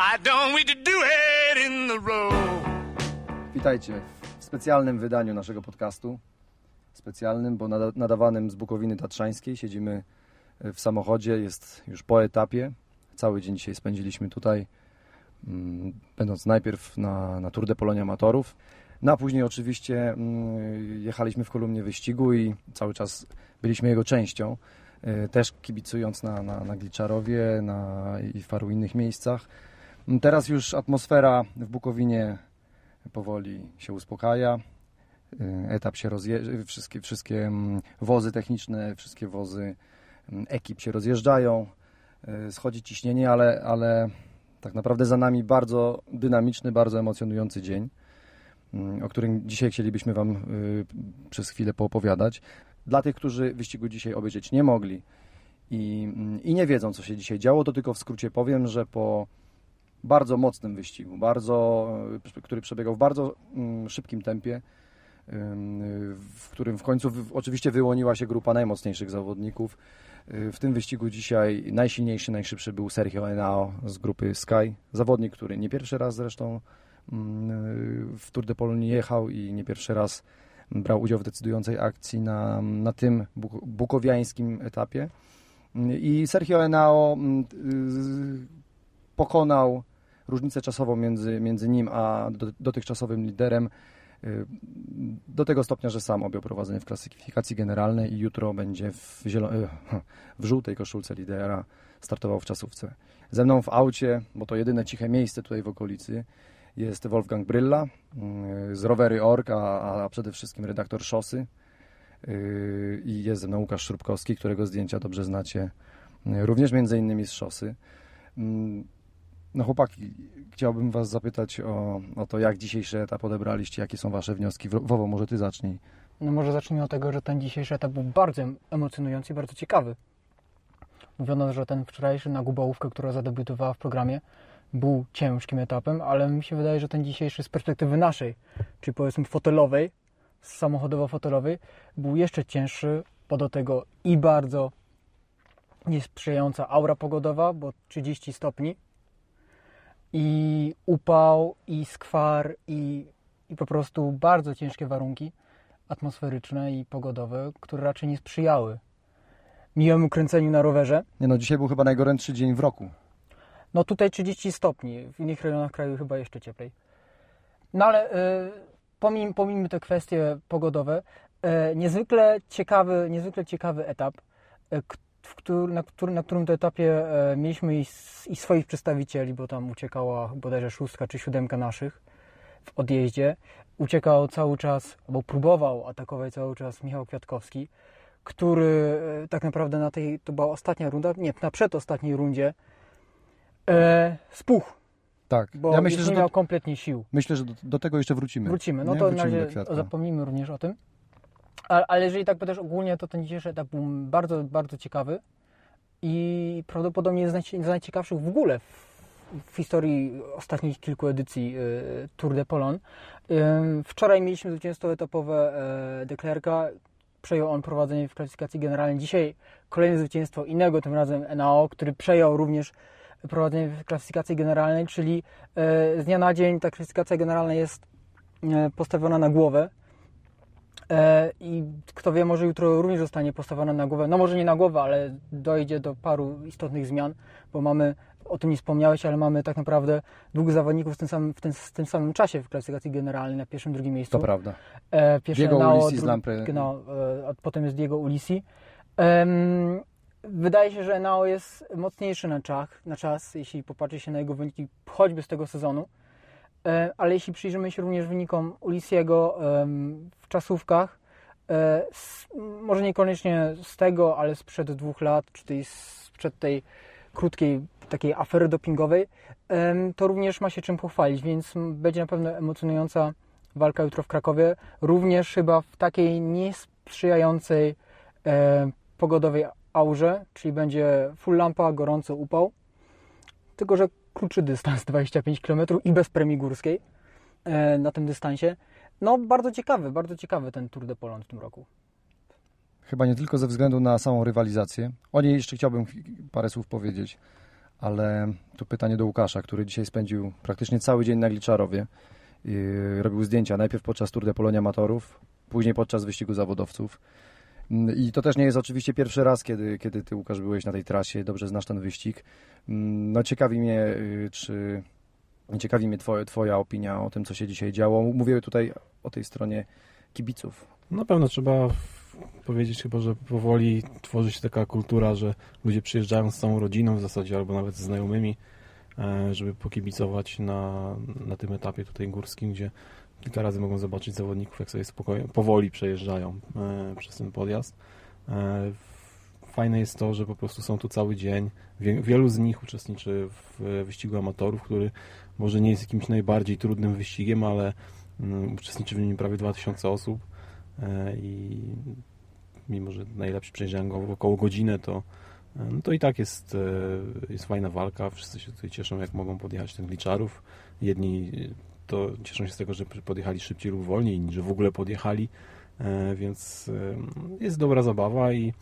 Why don't we do it in the road? Witajcie w specjalnym wydaniu naszego podcastu. Specjalnym, bo nada- nadawanym z Bukowiny Tatrzańskiej. Siedzimy w samochodzie, jest już po etapie. Cały dzień dzisiaj spędziliśmy tutaj, mm, będąc najpierw na, na Tour de Polonia Amatorów. No a później oczywiście mm, jechaliśmy w kolumnie wyścigu i cały czas byliśmy jego częścią. y, Też kibicując na, na, na Gliczarowie na, i w paru innych miejscach. Teraz już atmosfera w Bukowinie powoli się uspokaja. Y, Etap się rozjeżdża, wszystkie, wszystkie mm, wozy techniczne, wszystkie wozy mm, ekip się rozjeżdżają. Y, Schodzi ciśnienie, ale, ale tak naprawdę za nami bardzo dynamiczny, bardzo emocjonujący dzień, mm, o którym dzisiaj chcielibyśmy Wam y, przez chwilę poopowiadać. Dla tych, którzy wyścigu dzisiaj obejrzeć nie mogli i, i nie wiedzą, co się dzisiaj działo, to tylko w skrócie powiem, że po bardzo mocnym wyścigu, bardzo, y, który przebiegał w bardzo mm, szybkim tempie, w którym w końcu oczywiście wyłoniła się grupa najmocniejszych zawodników. Y, W tym wyścigu dzisiaj najsilniejszy, najszybszy był Sergio Henao z grupy Sky. Zawodnik, który nie pierwszy raz zresztą mm, y, w Tour de Pologne jechał i nie pierwszy raz brał udział w decydującej akcji na, na tym buk- bukowiańskim etapie. I Sergio Henao y, pokonał różnicę czasową między, między nim a do, dotychczasowym liderem y, do tego stopnia, że sam objął prowadzenie w klasyfikacji generalnej i jutro będzie w, zielo- y, w żółtej koszulce lidera startował w czasówce. Ze mną w aucie, bo to jedyne ciche miejsce tutaj w okolicy, jest Wolfgang Brylla y, z Rowery Org, a, a przede wszystkim redaktor Szosy y, i jest ze mną Łukasz Szrubkowski, którego zdjęcia dobrze znacie również między innymi z Szosy. No chłopaki, chciałbym Was zapytać o, o to, jak dzisiejszy etap odebraliście, jakie są Wasze wnioski. Wo- Wowo, może Ty zacznij. No może zacznijmy od tego, że ten dzisiejszy etap był bardzo emocjonujący i bardzo ciekawy. Mówiono, że ten wczorajszy na Gubałówkę, która zadebiutowała w programie, był ciężkim etapem, ale mi się wydaje, że ten dzisiejszy z perspektywy naszej, czyli powiedzmy fotelowej, samochodowo-fotelowej, był jeszcze cięższy, bo do tego i bardzo niesprzyjająca aura pogodowa, bo 30 stopni, i upał, i skwar, i, i po prostu bardzo ciężkie warunki atmosferyczne i pogodowe, które raczej nie sprzyjały miłemu kręceniu na rowerze. Nie no, dzisiaj był chyba najgorętszy dzień w roku. No tutaj 30 stopni, w innych rejonach kraju chyba jeszcze cieplej. No ale y, pomijmy, pomijmy te kwestie pogodowe. Y, niezwykle ciekawy, niezwykle ciekawy etap, y, k- w któr, na, który, na którym to etapie y, mieliśmy i, i swoich przedstawicieli, bo tam uciekała bodajże szóstka czy siódemka naszych w odjeździe. Uciekał cały czas, albo próbował atakować cały czas Michał Kwiatkowski, który y, tak naprawdę na tej, to była ostatnia runda, nie, na przedostatniej rundzie, e, spuch, Tak, bo ja myślę, nie miał kompletnie sił. myślę, że do, do tego jeszcze wrócimy. Wrócimy, no Nie? to na Wrócimy do razie zapomnijmy również o tym. Ale, jeżeli tak też ogólnie, to ten dzisiejszy etap był bardzo, bardzo ciekawy i prawdopodobnie z z najciekawszych w ogóle w, w historii ostatnich kilku edycji y, Tour de Pologne. Ym, Wczoraj mieliśmy zwycięstwo etapowe e, De Klerka, przejął on prowadzenie w klasyfikacji generalnej. Dzisiaj kolejne zwycięstwo innego, tym razem NAO, który przejął również prowadzenie w klasyfikacji generalnej, czyli e, z dnia na dzień ta klasyfikacja generalna jest e, postawiona na głowę. E, I kto wie, może jutro również zostanie postawiona na głowę. No może nie na głowę, ale dojdzie do paru istotnych zmian, bo mamy, o tym nie wspomniałeś, ale mamy tak naprawdę dwóch zawodników w tym samym, w tym, w tym samym czasie w klasyfikacji generalnej na pierwszym, drugim miejscu. To prawda. E, pierwszy Diego Nao, Ulissi z Lampre. Genau, e, a potem jest Diego Ulisi. Wydaje się, że Nao jest mocniejszy na czas, na czas, jeśli popatrzy się na jego wyniki choćby z tego sezonu. E, ale jeśli przyjrzymy się również wynikom Ulisiego w czasówkach, e, może niekoniecznie z tego, ale sprzed dwóch lat, czy tej, sprzed tej krótkiej takiej afery dopingowej, to również ma się czym pochwalić, więc będzie na pewno emocjonująca walka jutro w Krakowie, również chyba w takiej niesprzyjającej e, pogodowej aurze, czyli będzie full lampa, gorąco upał, tylko że krótszy dystans, 25 km i bez premii górskiej e, na tym dystansie. No bardzo ciekawy, bardzo ciekawy ten Tour de Pologne w tym roku. Chyba nie tylko ze względu na samą rywalizację. O niej jeszcze chciałbym parę słów powiedzieć. ale tu pytanie do Łukasza, który dzisiaj spędził praktycznie cały dzień na Gliczarowie. Robił zdjęcia najpierw podczas Tour de Polonia Amatorów, później podczas wyścigu zawodowców. Mm, I to też nie jest oczywiście pierwszy raz, kiedy, kiedy ty, Łukasz, byłeś na tej trasie, dobrze znasz ten wyścig. Mm, No ciekawi mnie, y, czy ciekawi mnie twoje, twoja opinia o tym, co się dzisiaj działo. Mówię tutaj o tej stronie kibiców. Na pewno trzeba powiedzieć chyba, że powoli tworzy się taka kultura, że ludzie przyjeżdżają z całą rodziną w zasadzie, albo nawet ze znajomymi, e, żeby pokibicować na, na tym etapie tutaj górskim, gdzie kilka razy mogą zobaczyć zawodników, jak sobie spokojnie, powoli przejeżdżają e, przez ten podjazd. E, Fajne jest to, że po prostu są tu cały dzień. Wie- Wielu z nich uczestniczy w wyścigu amatorów, który może nie jest jakimś najbardziej trudnym wyścigiem, ale mm, uczestniczy w nim prawie 2000 osób e, i mimo, że najlepsi przejeżdżają go około godzinę, to, e, no to i tak jest, e, jest fajna walka. Wszyscy się tutaj cieszą, jak mogą podjechać ten gliczarów. Jedni e, to cieszą się z tego, że podjechali szybciej lub wolniej, inni, że w ogóle podjechali, e, więc e, jest dobra zabawa i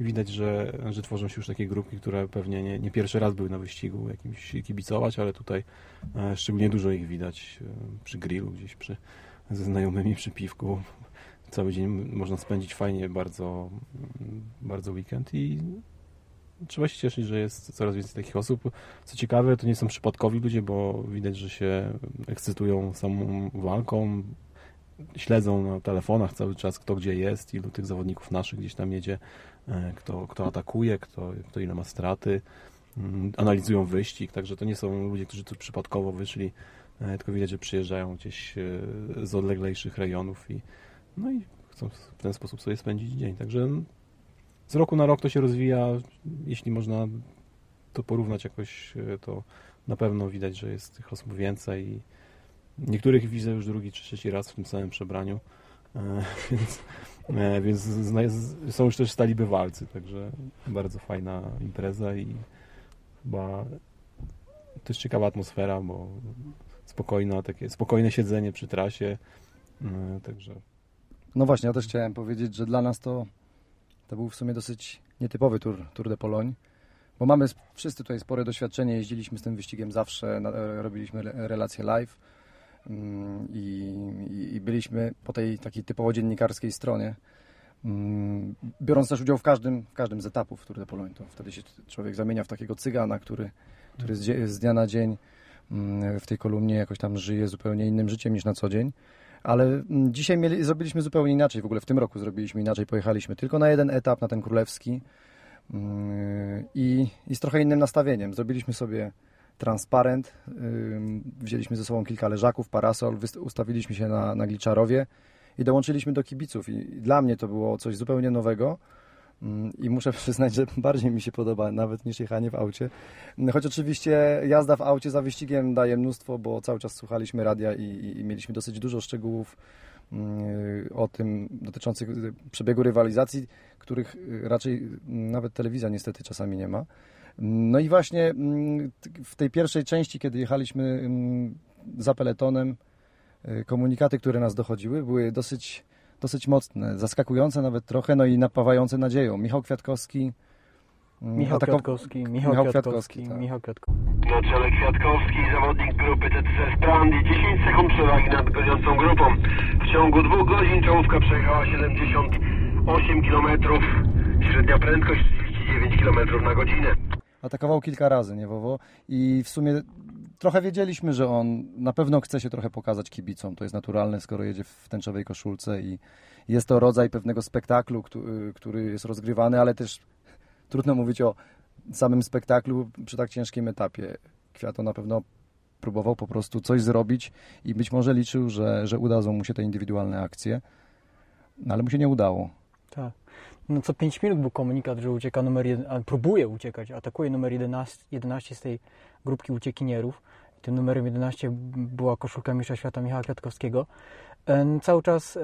widać, że, że tworzą się już takie grupki, które pewnie nie, nie pierwszy raz były na wyścigu jakimś kibicować, ale tutaj e, szczególnie dużo ich widać przy grillu, gdzieś przy, ze znajomymi przy piwku. Cały dzień można spędzić fajnie bardzo, bardzo weekend i trzeba się cieszyć, że jest coraz więcej takich osób. Co ciekawe, to nie są przypadkowi ludzie, bo widać, że się ekscytują samą walką, śledzą na telefonach cały czas, kto gdzie jest, ilu tych zawodników naszych gdzieś tam jedzie, e, kto, kto atakuje, kto, kto ile ma straty, Mm, analizują wyścig, także to nie są ludzie, którzy tu przypadkowo wyszli, e, tylko widać, że przyjeżdżają gdzieś e, z odleglejszych rejonów i no i chcą w ten sposób sobie spędzić dzień. Także z roku na rok to się rozwija. Jeśli można to porównać jakoś, e, to na pewno widać, że jest tych osób więcej. i Niektórych widzę już drugi czy trzeci raz w tym samym przebraniu, e, więc, e, więc są już też stali bywalcy, także bardzo fajna impreza i chyba też ciekawa atmosfera, bo spokojna, takie spokojne siedzenie przy trasie, także No właśnie, ja też chciałem powiedzieć, że dla nas to, to był w sumie dosyć nietypowy Tour, tour de Pologne, bo mamy wszyscy tutaj spore doświadczenie, jeździliśmy z tym wyścigiem zawsze, e, robiliśmy re- relacje live mm, i, i, i byliśmy po tej takiej typowo dziennikarskiej stronie, mm, biorąc też udział w każdym, w każdym z etapów Tour de Pologne. To wtedy się człowiek zamienia w takiego cygana, który, który z, z dnia na dzień mm, w tej kolumnie jakoś tam żyje zupełnie innym życiem niż na co dzień. Ale mm, dzisiaj mieli, zrobiliśmy zupełnie inaczej. W ogóle w tym roku zrobiliśmy inaczej. Pojechaliśmy tylko na jeden etap, na ten królewski mm, i, i z trochę innym nastawieniem. Zrobiliśmy sobie transparent, wzięliśmy ze sobą kilka leżaków, parasol, ustawiliśmy się na, na Gliczarowie i dołączyliśmy do kibiców. I dla mnie to było coś zupełnie nowego. Mm, I muszę przyznać, że bardziej mi się podoba nawet niż jechanie w aucie. Mm, Choć oczywiście jazda w aucie za wyścigiem daje mnóstwo, bo cały czas słuchaliśmy radia i, i, mieliśmy dosyć dużo szczegółów mm, o tym dotyczących y, przebiegu rywalizacji, których y, raczej nawet telewizja niestety czasami nie ma. No i właśnie w tej pierwszej części, kiedy jechaliśmy za peletonem, y, komunikaty, które nas dochodziły, były dosyć, dosyć mocne, zaskakujące nawet trochę, no i napawające nadzieją. Michał Kwiatkowski. mm, Michał atako- Kwiatkowski, Michał, Michał Kwiatkowski, Kwiatkowski, tak. Michał Kwiatkowski. Na czele Kwiatkowski, zawodnik grupy TTC Strand i 10 sekund przewagi nad goniącą grupą. W ciągu dwóch godzin czołówka przejechała 78 km, średnia prędkość 39 km na godzinę. Atakował kilka razy, nie Wowo? I w sumie trochę wiedzieliśmy, że on na pewno chce się trochę pokazać kibicom. To jest naturalne, skoro jedzie w tęczowej koszulce i jest to rodzaj pewnego spektaklu, któ- który jest rozgrywany, ale też trudno mówić o samym spektaklu przy tak ciężkim etapie. Kwiato na pewno próbował po prostu coś zrobić i być może liczył, że, że udadzą mu się te indywidualne akcje, no ale mu się nie udało. Tak. No co 5 minut był komunikat, że ucieka numer 1, a próbuje uciekać, atakuje numer 11, 11 z tej grupki uciekinierów. Tym numerem 11 była koszulka mistrza świata Michała Kwiatkowskiego. E, Cały czas e,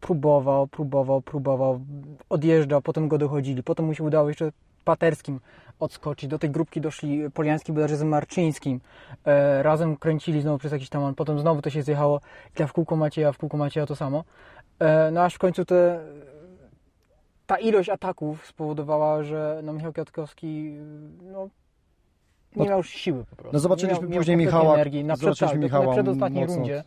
próbował, próbował, próbował, odjeżdżał, potem go dochodzili, potem mu się udało jeszcze paterskim odskoczyć. Do tej grupki doszli Poliański bodajże z Marczyńskim. E, razem kręcili znowu przez jakiś tam, potem znowu to się zjechało i w kółko Macieja, w kółko Macieja to samo. E, no aż w końcu te, ta ilość ataków spowodowała, że no, Michał Kwiatkowski no, nie No- miał siły po prostu. No zobaczyliśmy miał, później miał Michała- Energii. Na, przed, zobaczyliśmy tak, Michała na przedostatniej mocno- rundzie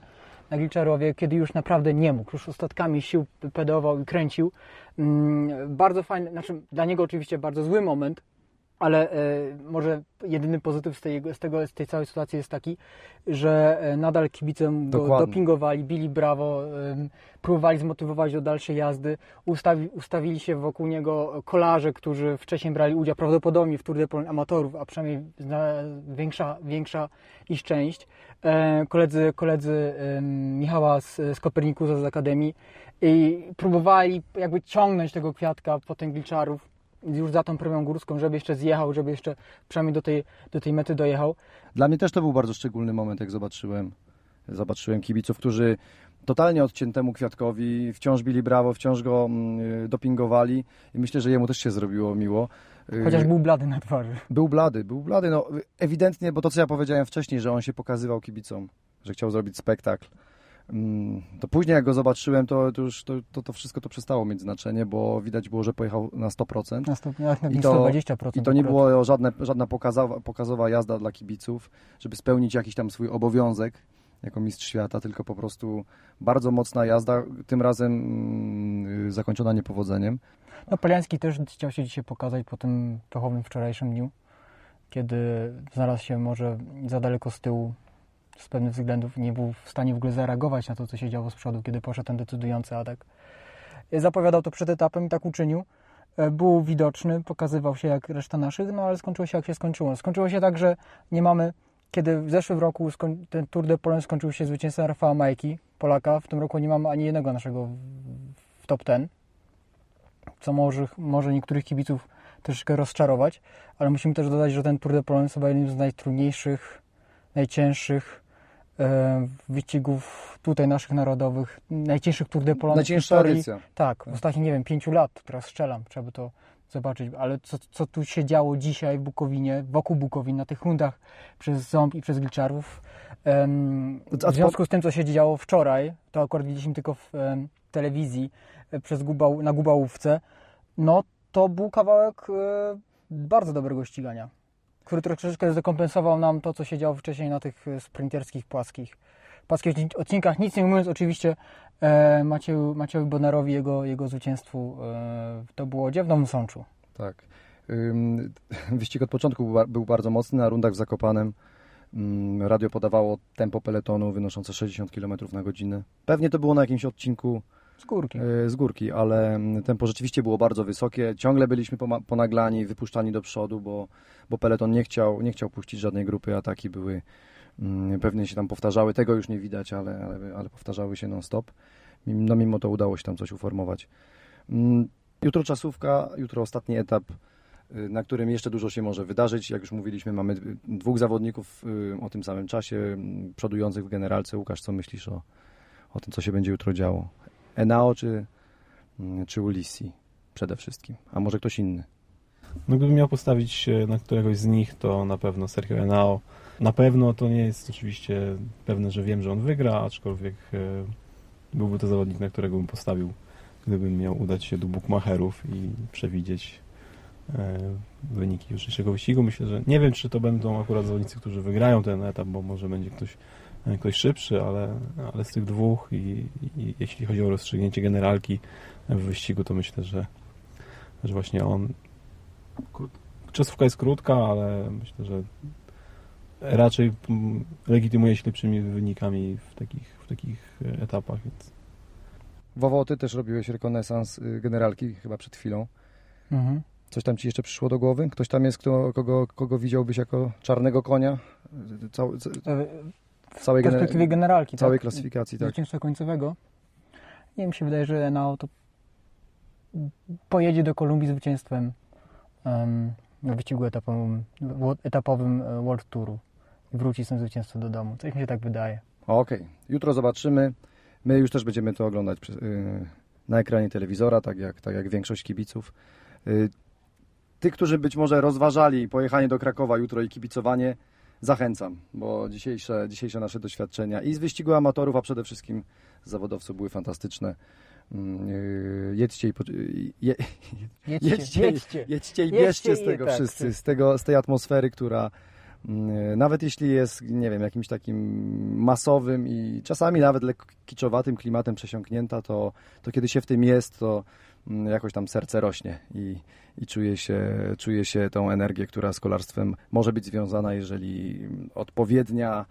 na Gliczarowie, kiedy już naprawdę nie mógł, już ostatkami sił pedował i kręcił. Mm, bardzo fajny, znaczy dla niego oczywiście bardzo zły moment, ale e, może jedyny pozytyw z tej, z, tego, z tej całej sytuacji jest taki, że e, nadal kibice go Dokładnie. dopingowali, bili brawo, próbowali zmotywować do dalszej jazdy, ustawi, ustawili się wokół niego kolarze, którzy wcześniej brali udział prawdopodobnie w Tour de Pologne amatorów, a przynajmniej większa, większa ich część. E, koledzy koledzy Michała z, z Kopernikusa z Akademii i próbowali jakby ciągnąć tego kwiatka po ten Gliczarów już za tą premią górską, żeby jeszcze zjechał, żeby jeszcze przynajmniej do tej, do tej mety dojechał. Dla mnie też to był bardzo szczególny moment, jak zobaczyłem, zobaczyłem kibiców, którzy totalnie odciętemu Kwiatkowi wciąż bili brawo, wciąż go mm, dopingowali i myślę, że jemu też się zrobiło miło. Y, Chociaż był blady na twarzy. Był blady, był blady, no ewidentnie, bo to co ja powiedziałem wcześniej, że on się pokazywał kibicom, że chciał zrobić spektakl. Mm, To później jak go zobaczyłem, to, to już to, to, to wszystko to przestało mieć znaczenie, bo widać było, że pojechał na 100%. Na, sto, na, na I to- 120%. I to nie było żadne, żadna pokazowa, pokazowa jazda dla kibiców, żeby spełnić jakiś tam swój obowiązek jako mistrz świata, tylko po prostu bardzo mocna jazda, tym razem mm, zakończona niepowodzeniem. No, Poliański też chciał się dzisiaj pokazać po tym pechowym wczorajszym dniu, kiedy znalazł się może za daleko z tyłu z pewnych względów nie był w stanie w ogóle zareagować na to, co się działo z przodu, kiedy poszedł ten decydujący atak. Zapowiadał to przed etapem i tak uczynił. E, Był widoczny, pokazywał się jak reszta naszych, no ale skończyło się jak się skończyło. Skończyło się tak, że nie mamy, kiedy w zeszłym roku ten Tour de Pologne skończył się zwycięstwem Rafała Majki, Polaka, w tym roku nie mamy ani jednego naszego w, top 10 co może, może niektórych kibiców troszeczkę rozczarować, ale musimy też dodać, że ten Tour de Pologne jest chyba jednym z najtrudniejszych, najcięższych wyścigów tutaj naszych narodowych, najcięższych Tour de Pologne Najcięższa edycja. Tak, w ostatnich, nie wiem, pięciu lat, teraz strzelam, trzeba by to zobaczyć, ale co, co tu się działo dzisiaj w Bukowinie, wokół Bukowin, na tych rundach przez Ząb i przez Gliczarów, w związku z tym, co się działo wczoraj, to akurat widzieliśmy tylko w telewizji e, przez Gubał, na Gubałówce, no to był kawałek e, bardzo dobrego ścigania, który troszeczkę zrekompensował nam to, co się działo wcześniej na tych e, sprinterskich, płaskich, płaskich odcin- odcinkach. Nic nie mówiąc oczywiście e, Macieju, Maciejowi jego, jego zwycięstwu e, to było gdzie? W Nowym Sączu. Tak. Wyścig od początku był, ba- był bardzo mocny. Na rundach w Zakopanem radio podawało tempo peletonu wynoszące 60 km na godzinę. Pewnie to było na jakimś odcinku Z górki. y, z górki, ale mm, tempo rzeczywiście było bardzo wysokie. Ciągle byliśmy ponaglani, wypuszczani do przodu, bo, bo peleton nie chciał, nie chciał puścić żadnej grupy. Ataki były mm, pewnie się tam powtarzały. Tego już nie widać, ale, ale, ale powtarzały się non-stop. No mimo to udało się tam coś uformować. Mm, Jutro czasówka, jutro ostatni etap, y, na którym jeszcze dużo się może wydarzyć. Jak już mówiliśmy, mamy y, dwóch zawodników y, o tym samym czasie, przodujących w generalce. Łukasz, co myślisz o, o tym, co się będzie jutro działo? Enao czy, mm, czy Ulisi przede wszystkim? A może ktoś inny? No gdybym miał postawić na któregoś z nich, to na pewno Sergio Henao. Na pewno to nie jest oczywiście pewne, że wiem, że on wygra, aczkolwiek e, byłby to zawodnik, na którego bym postawił, gdybym miał udać się do bookmacherów i przewidzieć e, wyniki jutrzejszego wyścigu. Myślę, że nie wiem, czy to będą akurat zawodnicy, którzy wygrają ten etap, bo może będzie ktoś, ktoś szybszy, ale, ale z tych dwóch i, i jeśli chodzi o rozstrzygnięcie generalki w wyścigu, to myślę, że, że właśnie on Czasówka jest krótka, ale myślę, że raczej mm, legitymuje się lepszymi wynikami w takich, w takich e, etapach, więc Wowo, ty też robiłeś rekonesans y, generalki chyba przed chwilą. Mhm. Coś tam ci jeszcze przyszło do głowy? Ktoś tam jest, kto, kogo, kogo widziałbyś jako czarnego konia? Y, Cał, c- E, w całej, W perspektywie gener- generalki, całej tak? klasyfikacji, tak. Zwycięstwa końcowego. Nie mi się wydaje, że Enao to pojedzie do Kolumbii zwycięstwem em, na wyścigu etapowym, etapowym e, World Touru. I wróci z tym zwycięstwem do domu. Coś mi się tak wydaje. Okej, jutro zobaczymy. My już też będziemy to oglądać y, na ekranie telewizora, tak jak, tak jak większość kibiców. Y, Tych, którzy być może rozważali pojechanie do Krakowa jutro i kibicowanie, zachęcam, bo dzisiejsze, dzisiejsze nasze doświadczenia i z wyścigu amatorów, a przede wszystkim z zawodowców były fantastyczne. Mm, y, Jedźcie i, y, je, Jedźcie, jedźcie, jedźcie. jedźcie i bierzcie z tego tak, wszyscy, z, tego, z tej atmosfery, która, Mm, Nawet jeśli jest, nie wiem, jakimś takim masowym i czasami nawet lekko kiczowatym klimatem przesiąknięta, to, to kiedy się w tym jest, to jakoś tam serce rośnie i, i czuje, się, czuje się tą energię, która z kolarstwem może być związana, jeżeli odpowiednia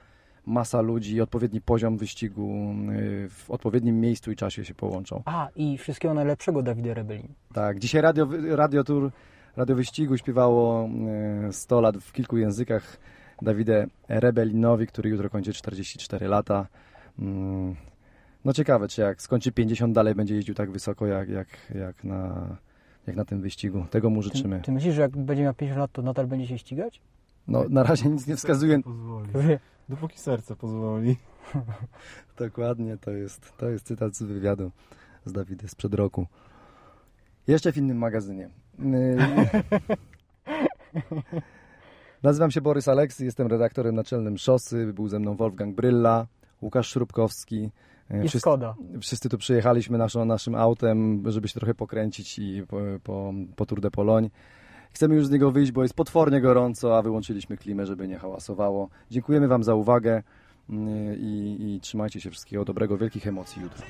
masa ludzi, odpowiedni poziom wyścigu y, w odpowiednim miejscu i czasie się połączą. A, i wszystkiego najlepszego Dawida Rebelin. Tak, dzisiaj radio, radio Tour, Radio Wyścigu śpiewało e, 100 lat w kilku językach Dawide Rebelinowi, który jutro kończy 44 lata. No ciekawe, czy jak skończy 50 dalej będzie jeździł tak wysoko jak, jak, jak, na, jak na tym wyścigu. Tego mu Ty, życzymy. ty myślisz, że jak będzie miał 50 lat, to nadal będzie się ścigać? No na razie nic nie wskazuje. Pozwoli. Dopóki serce pozwoli. Dokładnie, to jest, to jest cytat z wywiadu z Dawidem sprzed roku. Jeszcze w innym magazynie. Nazywam się Borys Aleksy, jestem redaktorem naczelnym Szosy. Był ze mną Wolfgang Brylla, Łukasz Szrubkowski. Yy, I Wszyscy, Skoda. wszyscy tu przyjechaliśmy naszą, naszym autem, żeby się trochę pokręcić i po, po, po Tour de Pologne. Chcemy już z niego wyjść, bo jest potwornie gorąco, a wyłączyliśmy klimę, żeby nie hałasowało. Dziękujemy Wam za uwagę yy, i, i trzymajcie się wszystkiego dobrego, wielkich emocji jutro.